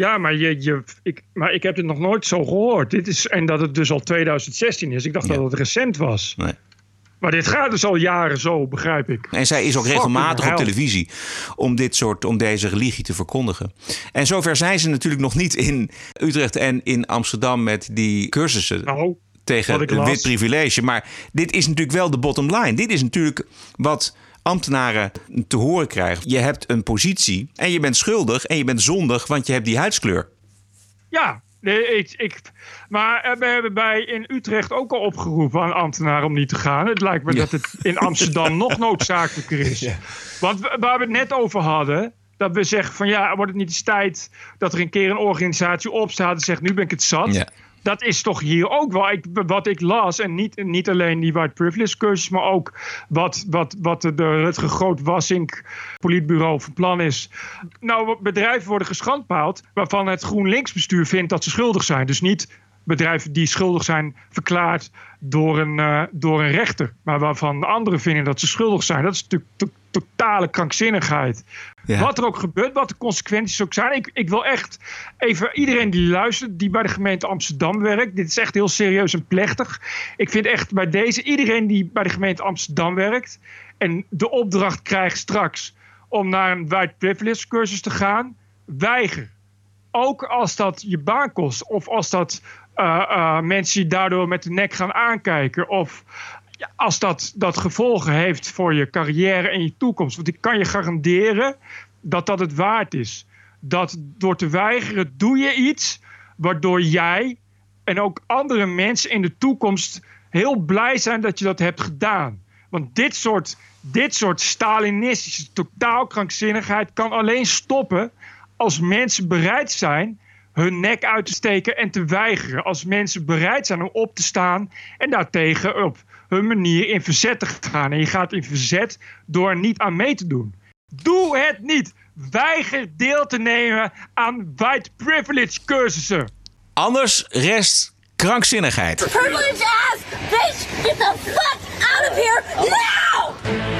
Ja, maar, je, je, ik, maar ik heb het nog nooit zo gehoord. Dit is, en dat het dus al 2016 is. Ik dacht Ja. dat het recent was. Nee. Maar dit gaat dus al jaren zo, begrijp ik. En zij is ook regelmatig op televisie om dit soort, om deze religie te verkondigen. En zover zijn ze natuurlijk nog niet in Utrecht en in Amsterdam met die cursussen Nou, tegen wit privilege. Maar dit is natuurlijk wel de bottom line. Dit is natuurlijk wat ambtenaren te horen krijgen. Je hebt een positie en je bent schuldig en je bent zondig, want je hebt die huidskleur. Ja, nee, ik, ik, maar eh, we hebben bij in Utrecht ook al opgeroepen aan ambtenaren om niet te gaan. Het lijkt me Ja. dat het in Amsterdam nog noodzakelijker is. Want we- waar we het net over hadden, dat we zeggen van ja, wordt het niet eens tijd dat er een keer een organisatie opstaat en zegt nu ben ik het zat. Ja. Dat is toch hier ook wel. Ik, wat ik las, en niet, niet alleen die white privilege cursus, maar ook wat, wat, wat de Rutger Groot-Wassink politbureau van plan is. Nou, bedrijven worden geschandpaald waarvan het GroenLinks bestuur vindt dat ze schuldig zijn. Dus niet bedrijven die schuldig zijn verklaard door een, eh, door een rechter, maar waarvan anderen vinden dat ze schuldig zijn. Dat is natuurlijk to- totale krankzinnigheid. Ja. Wat er ook gebeurt, wat de consequenties ook zijn. Ik, ik wil echt even iedereen die luistert, die bij de gemeente Amsterdam werkt. Dit is echt heel serieus en plechtig. Ik vind echt bij deze, iedereen die bij de gemeente Amsterdam werkt. en de opdracht krijgt straks om naar een white privilege cursus te gaan. weiger. Ook als dat je baan kost. of als dat mensen je daardoor met de nek gaan aankijken. of als dat, dat gevolgen heeft voor je carrière en je toekomst. Want ik kan je garanderen dat dat het waard is. Dat door te weigeren doe je iets waardoor jij en ook andere mensen in de toekomst heel blij zijn dat je dat hebt gedaan. Want dit soort, dit soort Stalinistische totaalkrankzinnigheid kan alleen stoppen als mensen bereid zijn hun nek uit te steken en te weigeren. Als mensen bereid zijn om op te staan en daartegen op hun manier in verzet te gaan. En je gaat in verzet door er niet aan mee te doen. Doe het niet. Weiger deel te nemen aan white privilege cursussen. Anders rest krankzinnigheid. Privilege ass bitch, get the fuck out of here now!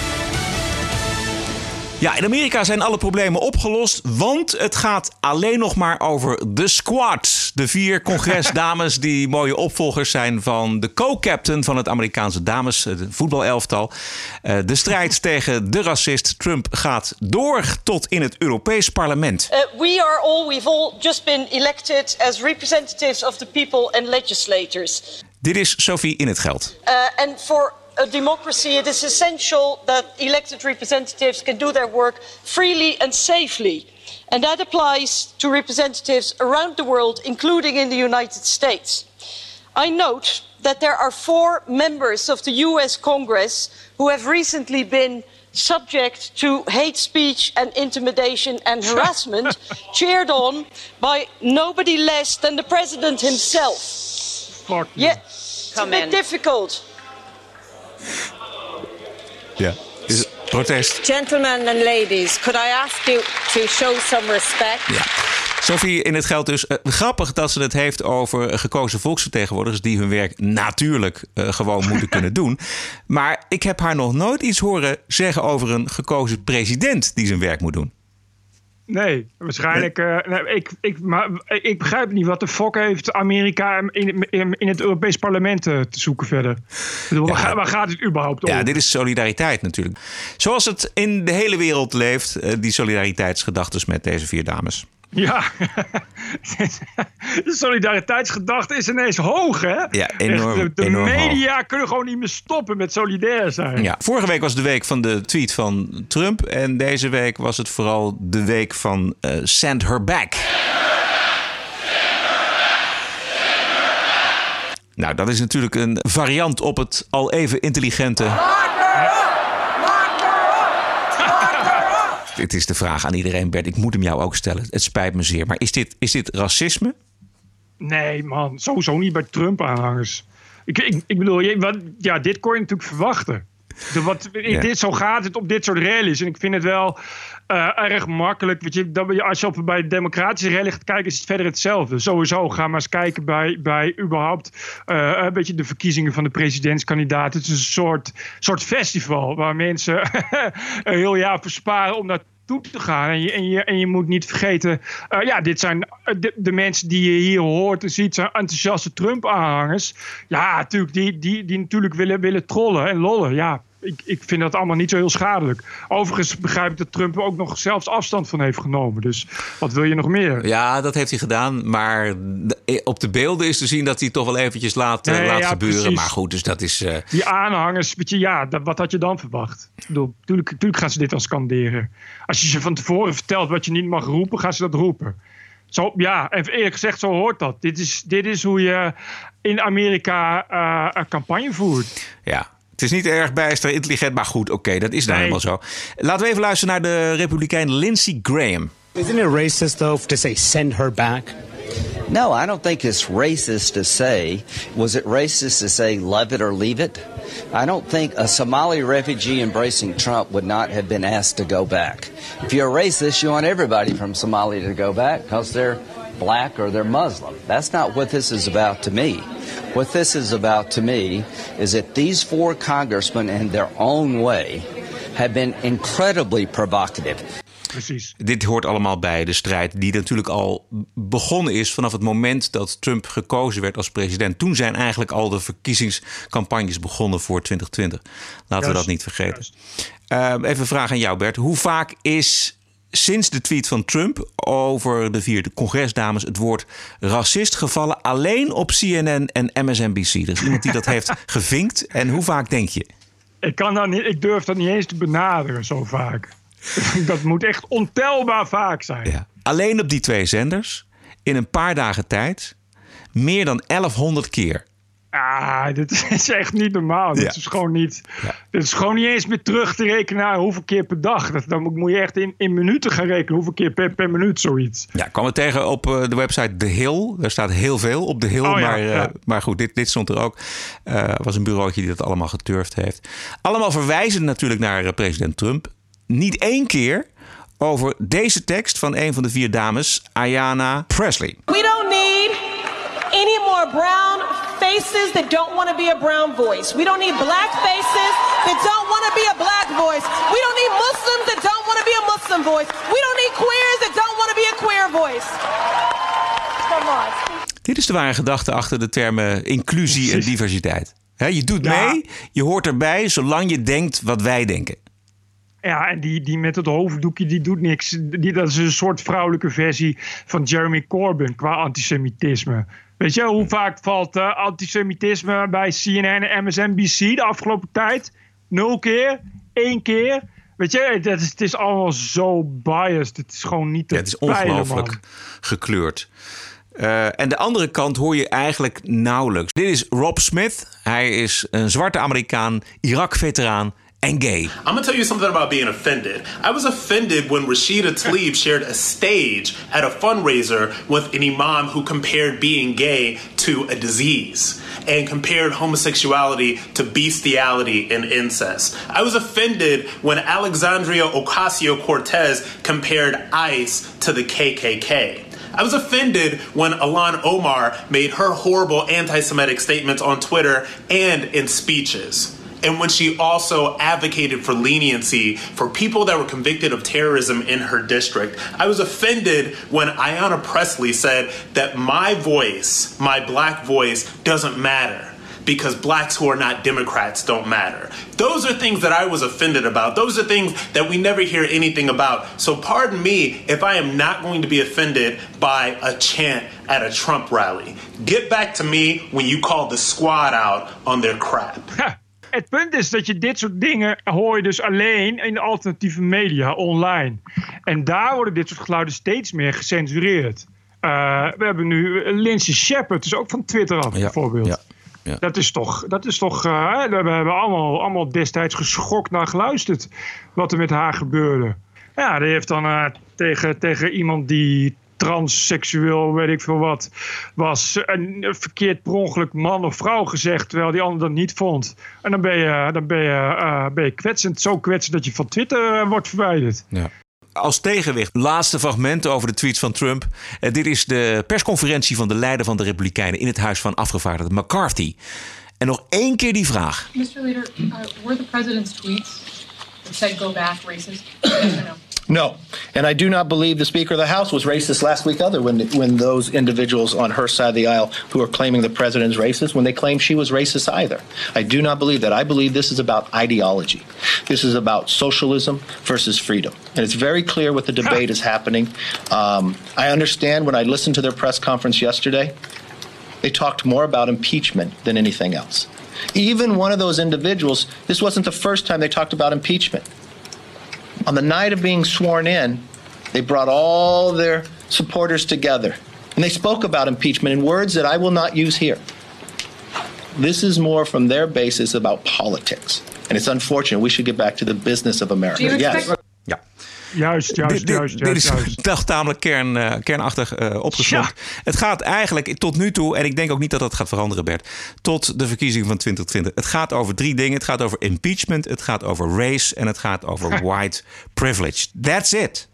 Ja, in Amerika zijn alle problemen opgelost, want het gaat alleen nog maar over de squad. De vier congresdames die mooie opvolgers zijn van de co-captain van het Amerikaanse dames voetbalelftal. Uh, de strijd tegen de racist Trump gaat door tot in het Europees parlement. Uh, we are all, we've all just been elected as representatives of the people and legislators. Dit is Sophie in het geld. Uh, and for a democracy, it is essential that elected representatives can do their work freely and safely. And that applies to representatives around the world, including in the United States. I note that there are four members of the US Congress who have recently been subject to hate speech and intimidation and harassment, cheered on by nobody less than the president himself. Fuck yeah, it's a bit difficult. Ja, is het protest. Gentlemen and ladies, could I ask you to show some respect? Ja. Sophie, in het geldt dus uh, grappig dat ze het heeft over gekozen volksvertegenwoordigers die hun werk natuurlijk uh, gewoon moeten kunnen doen. Maar ik heb haar nog nooit iets horen zeggen over een gekozen president die zijn werk moet doen. Nee, waarschijnlijk. Uh, nee, ik, ik, maar, ik begrijp niet wat de fok heeft Amerika in, in, in het Europees Parlement te zoeken verder. Bedoel, ja, waar, waar, gaat het überhaupt om? Ja, dit is solidariteit natuurlijk. Zoals het in de hele wereld leeft, uh, die solidariteitsgedachtes met deze vier dames. Ja, de solidariteitsgedachte is ineens hoog, hè? Ja, enorm. Echt, de, de enorm media hoog. kunnen gewoon niet meer stoppen met solidair zijn. Ja, vorige week was de week van de tweet van Trump. En deze week was het vooral de week van uh, Send Her Back. Nou, dat is natuurlijk een variant op het al even intelligente. Het is de vraag aan iedereen, Bert. Ik moet hem jou ook stellen. Het spijt me zeer. Maar is dit, is dit racisme? Nee, man. Sowieso niet bij Trump-aanhangers. Ik, ik, ik bedoel, je, ja, dit kon je natuurlijk verwachten. De, wat, ja. dit, zo gaat het op dit soort rallies. En ik vind het wel uh, erg makkelijk. Weet je, dat, als je op bij democratische rally gaat kijken, is het verder hetzelfde. Sowieso, ga maar eens kijken bij, bij überhaupt uh, een beetje de verkiezingen van de presidentskandidaten. Het is een soort, soort festival waar mensen een heel jaar versparen om naar toe te gaan. En je, en je, en je moet niet vergeten, uh, ja, dit zijn de, de, mensen die je hier hoort en ziet, zijn enthousiaste Trump-aanhangers. Ja, natuurlijk, die, die, die natuurlijk willen, willen trollen en lollen. Ja, ik, ik vind dat allemaal niet zo heel schadelijk. Overigens begrijp ik dat Trump er ook nog zelfs afstand van heeft genomen. Dus wat wil je nog meer? Ja, dat heeft hij gedaan. Maar op de beelden is te zien dat hij toch wel eventjes laat, nee, laat ja, gebeuren. Precies. Maar goed, dus dat is... Uh... Die aanhangers, weet je, ja, dat, wat had je dan verwacht? Ik bedoel, tuurlijk, tuurlijk gaan ze dit dan scanderen. Als je ze van tevoren vertelt wat je niet mag roepen, gaan ze dat roepen. Zo, ja, en eerlijk gezegd, zo hoort dat. Dit is, dit is hoe je in Amerika uh, een campagne voert. Ja, het is niet erg bijster intelligent, maar goed, oké, okay, dat is nou nee. helemaal zo. Laten we even luisteren naar de Republikein Lindsey Graham. Isn't it racist though to say send her back? No, I don't think it's racist to say. Was it racist to say love it or leave it? I don't think a Somali refugee embracing Trump would not have been asked to go back. If you're a racist, you want everybody from Somalia to go back because they're black or they're Muslim. That's not what this is about to me. What this is about to me is that these four congressmen, in their own way, have been incredibly provocative. Precies. Dit hoort allemaal bij de strijd die natuurlijk al begonnen is vanaf het moment dat Trump gekozen werd als president. Toen zijn eigenlijk al de verkiezingscampagnes begonnen voor 2020. Laten Juist. we dat niet vergeten. Uh, even een vraag aan jou, Bert. Hoe vaak is sinds de tweet van Trump over de vier congresdames het woord racist gevallen alleen op CNN en MSNBC. Er is iemand die dat heeft gevinkt. En hoe vaak denk je? Ik, kan dat niet, ik durf dat niet eens te benaderen zo vaak. dat moet echt ontelbaar vaak zijn. Ja. Alleen op die twee zenders, in een paar dagen tijd, meer dan 1100 keer. Ah, dit is echt niet normaal. Dit, is gewoon niet, dit is gewoon niet eens meer terug te rekenen naar hoeveel keer per dag. Dat, dan moet je echt in, in minuten gaan rekenen. Hoeveel keer per, per minuut zoiets. Ja, kwam het tegen op eh, de website The Hill. Daar staat heel veel op The Hill. Oh ja, maar, eh, ja. maar goed, dit, dit stond er ook. Eh was een bureautje die dat allemaal geturfd heeft. Allemaal verwijzen natuurlijk naar president Trump. Niet één keer over deze tekst van een van de vier dames, Ayanna Presley. We don't need any more brown faces that don't want to be a brown voice. We don't need black faces that don't want to be a black voice. We don't need Muslims that don't want to be a Muslim voice. We don't need queers that don't want to be a queer voice. Come on. Dit is de ware gedachte achter de termen inclusie en diversiteit. Hè, je doet mee, je hoort erbij, zolang je denkt wat wij denken. Ja, en die, die met het hoofddoekje, die doet niks. Die, dat is een soort vrouwelijke versie van Jeremy Corbyn qua antisemitisme. Weet je, hoe vaak valt eh, antisemitisme bij CNN en MSNBC de afgelopen tijd? Nul keer? Één keer? Weet je, dat is, het is allemaal zo biased. Het is gewoon niet te Ja, het is ongelooflijk gekleurd. Eh, en de andere kant hoor je eigenlijk nauwelijks. Dit is Rob Smith. Hij is een zwarte Amerikaan, Irak-veteraan en gay. I'm gonna tell you something about being offended. I was offended when Rashida Tlaib shared a stage at a fundraiser with an imam who compared being gay to a disease and compared homosexuality to bestiality and incest. I was offended when Alexandria Ocasio Cortez compared ICE to the KKK. I was offended when Alan Omar made her horrible anti Semitic statements on Twitter and in speeches. And when she also advocated for leniency for people that were convicted of terrorism in her district. I was offended when Ayanna Presley said that my voice, my black voice, doesn't matter because blacks who are not Democrats don't matter. Those are things that I was offended about. Those are things that we never hear anything about. So, pardon me if I am not going to be offended by a chant at a Trump rally. Get back to me when you call the squad out on their crap. Het punt is dat je dit soort dingen hoor je dus alleen in de alternatieve media online. En daar worden dit soort geluiden steeds meer gecensureerd. Eh, we hebben nu Lindsay Shepard, dus ook van Twitter af bijvoorbeeld. ja, ja. Dat is toch, dat is toch eh, we hebben allemaal, allemaal destijds geschokt naar geluisterd wat er met haar gebeurde. Ja, die heeft dan eh, tegen, tegen iemand die transseksueel, weet ik veel wat, was een verkeerd per ongeluk man of vrouw gezegd, terwijl die ander dat niet vond. En dan ben je, dan ben je, eh, ben je kwetsend, zo kwetsend dat je van Twitter eh, wordt verwijderd. Ja. Als tegenwicht, laatste fragment over de tweets van Trump. Eh, dit is de persconferentie van de leider van de Republikeinen in het Huis van Afgevaardigden, McCarthy. En nog één keer die vraag. Mr. Leader, uh, were the president's tweets that said go back racist? No? And I do not believe the Speaker of the House was racist last week either. When when those individuals on her side of the aisle who are claiming the president's racist, when they claim she was racist either, I do not believe that. I believe this is about ideology. This is about socialism versus freedom, and it's very clear what the debate is happening. Um, I understand when I listened to their press conference yesterday, they talked more about impeachment than anything else. Even one of those individuals, this wasn't the first time they talked about impeachment on the night of being sworn in, they brought all their supporters together and they spoke about impeachment in words that I will not use here. This is more from their basis about politics. And it's unfortunate. We should get back to the business of America. Yes. Juist, juist, dit, dit- juist, dit juist, is juist. toch tamelijk kern, eh, kernachtig opgeslokt. Het gaat eigenlijk tot nu toe, en ik denk ook niet dat dat gaat veranderen, Bert, tot de verkiezingen van 2020. Het gaat over drie dingen. Het gaat over impeachment, het gaat over race en het gaat over white privilege. That's it.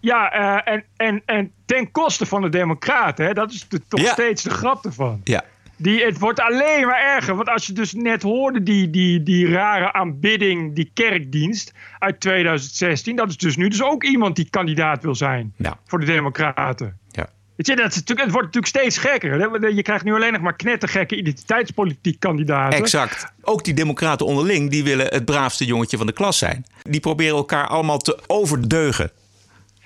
Ja, eh, en, en, en ten koste van de Democraten, hè, dat is de, toch Ja. steeds de grap ervan. Ja. Die, het wordt alleen maar erger. Want als je dus net hoorde die, die, die rare aanbidding, die kerkdienst uit 2016. Dat is dus nu dus ook iemand die kandidaat wil zijn Ja. voor de Democraten. Ja. Weet je, dat is natuurlijk, het wordt natuurlijk steeds gekker. hè. Je krijgt nu alleen nog maar knettergekke identiteitspolitiek kandidaten. Exact. Ook die democraten onderling, die willen het braafste jongetje van de klas zijn. Die proberen elkaar allemaal te overdeugen.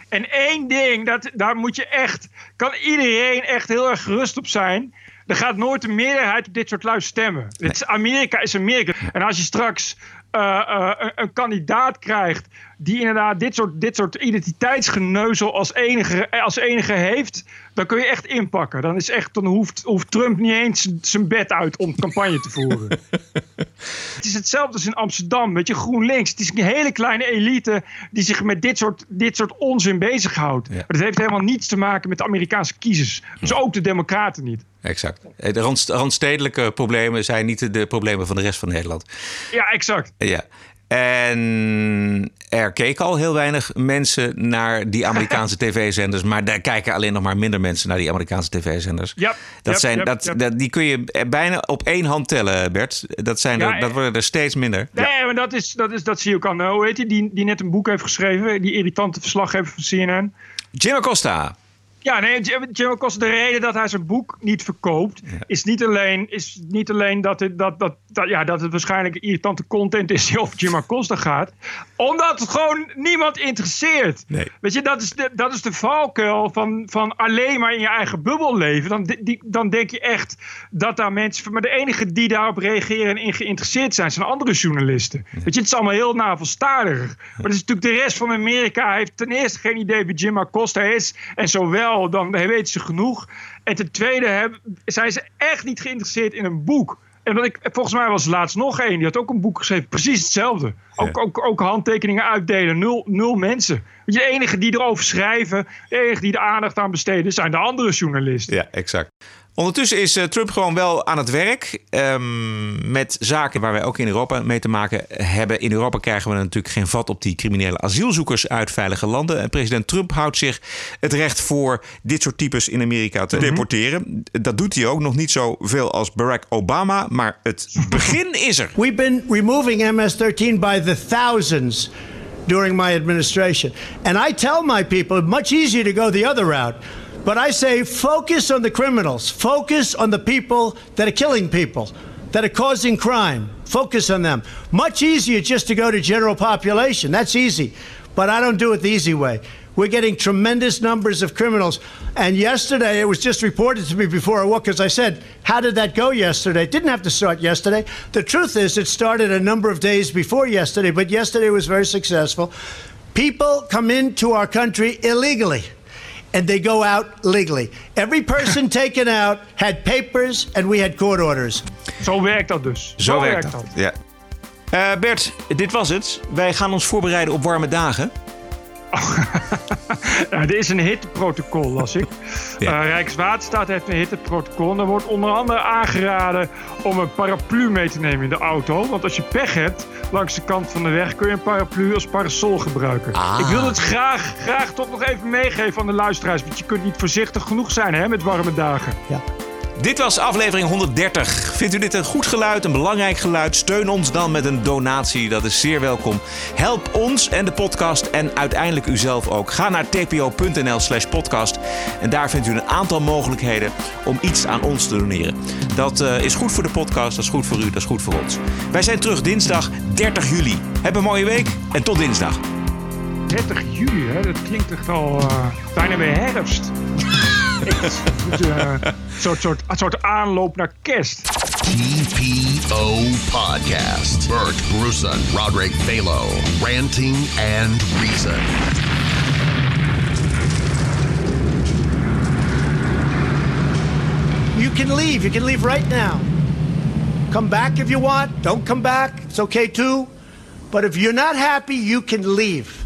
En één ding, dat, daar moet je echt, kan iedereen echt heel erg gerust op zijn. Er gaat nooit een meerderheid op dit soort lui stemmen. Amerika is Amerika. En als je straks eh, eh, een kandidaat krijgt die inderdaad dit soort, dit soort identiteitsgeneuzel als enige, als enige heeft, dan kun je echt inpakken. Dan, is echt, dan hoeft, hoeft Trump niet eens zijn bed uit om campagne te voeren. het is hetzelfde als in Amsterdam, weet je, GroenLinks. Het is een hele kleine elite die zich met dit soort, dit soort onzin bezighoudt. Maar dat heeft helemaal niets te maken met de Amerikaanse kiezers. Dus ook de democraten niet. Exact. De randst- randstedelijke problemen zijn niet de problemen van de rest van Nederland. Ja, exact. Ja. En er keken al heel weinig mensen naar die Amerikaanse tv-zenders. Maar daar kijken alleen nog maar minder mensen naar die Amerikaanse tv-zenders. Ja, dat zijn, dat, dat, die kun je bijna op één hand tellen, Bert. Dat, zijn Ja, er, dat eh, worden er steeds minder. Nee, maar dat, is, dat, is, dat zie je ook aan, eh, hoe heet die, die, die net een boek heeft geschreven, die irritante verslaggever van CNN. Jim Acosta. Ja, nee, Jim Jim Acosta, de reden dat hij zijn boek niet verkoopt, is niet alleen, is niet alleen dat, het, dat, dat, dat, ja, dat het waarschijnlijk irritante content is die over Jim Acosta gaat, omdat het gewoon niemand interesseert. Nee. Weet je, dat is de, dat is de valkuil van, van alleen maar in je eigen bubbel leven. Dan, die, dan denk je echt dat daar mensen. Maar de enige die daarop reageren en in geïnteresseerd zijn, zijn andere journalisten. Weet je, het is allemaal heel navelstarig. Maar dat is natuurlijk de rest van Amerika heeft ten eerste geen idee wie Jim Acosta is. En zowel, dan weten ze genoeg. En ten tweede hebben, zijn ze echt niet geïnteresseerd in een boek. En ik, volgens mij was er laatst nog één. Die had ook een boek geschreven. Precies hetzelfde. Ook, ook, ook handtekeningen uitdelen. Nul, nul mensen. De enige die erover schrijven. De enige die er aandacht aan besteden. Zijn de andere journalisten. Ja, exact. Ondertussen is eh, Trump gewoon wel aan het werk ehm, met zaken waar wij ook in Europa mee te maken hebben. In Europa krijgen we natuurlijk geen vat op die criminele asielzoekers uit veilige landen. En president Trump houdt zich het recht voor dit soort types in Amerika te deporteren. Dat doet hij ook nog niet zoveel als Barack Obama, maar het begin is er. We've been removing MS 13 by the thousands during my administration. And I tell my people it's much easier to go the other route. But I say focus on the criminals, focus on the people that are killing people, that are causing crime. Focus on them. Much easier just to go to general population. That's easy. But I don't do it the easy way. We're getting tremendous numbers of criminals. And yesterday, it was just reported to me before I walked, because I said, How did that go yesterday? It didn't have to start yesterday. The truth is, it started a number of days before yesterday, but yesterday was very successful. People come into our country illegally. And they go out legally. Every person taken out had papers and we had court orders. Zo werkt dat dus. Zo, werkt dat. Ja. Eh, Bert, dit was het. Wij gaan ons voorbereiden op warme dagen. Ja, er is een hitteprotocol, las ik. Ja. Eh, Rijkswaterstaat heeft een hitteprotocol. En daar wordt onder andere aangeraden om een paraplu mee te nemen in de auto. Want als je pech hebt langs de kant van de weg, kun je een paraplu als parasol gebruiken. Ah. Ik wil het graag, graag toch nog even meegeven aan de luisteraars. Want je kunt niet voorzichtig genoeg zijn hè, met warme dagen. Ja. Dit was aflevering 130. Vindt u dit een goed geluid, een belangrijk geluid? Steun ons dan met een donatie, dat is zeer welkom. Help ons en de podcast en uiteindelijk uzelf ook. Ga naar tpo.nl slash podcast en daar vindt u een aantal mogelijkheden om iets aan ons te doneren. Dat eh, is goed voor de podcast, dat is goed voor u, dat is goed voor ons. Wij zijn terug dinsdag 30 juli. Heb een mooie week en tot dinsdag. 30 juli, hè? dat klinkt echt al eh, bijna weer herfst. Echt, eh, Een soort, soort, een soort aanloop naar kerst. TPO Podcast. Bert Bruson, Roderick Balo, Ranting and Reason. You can leave. You can leave right now. Come back if you want. Don't come back. It's okay too. But if you're not happy, you can leave.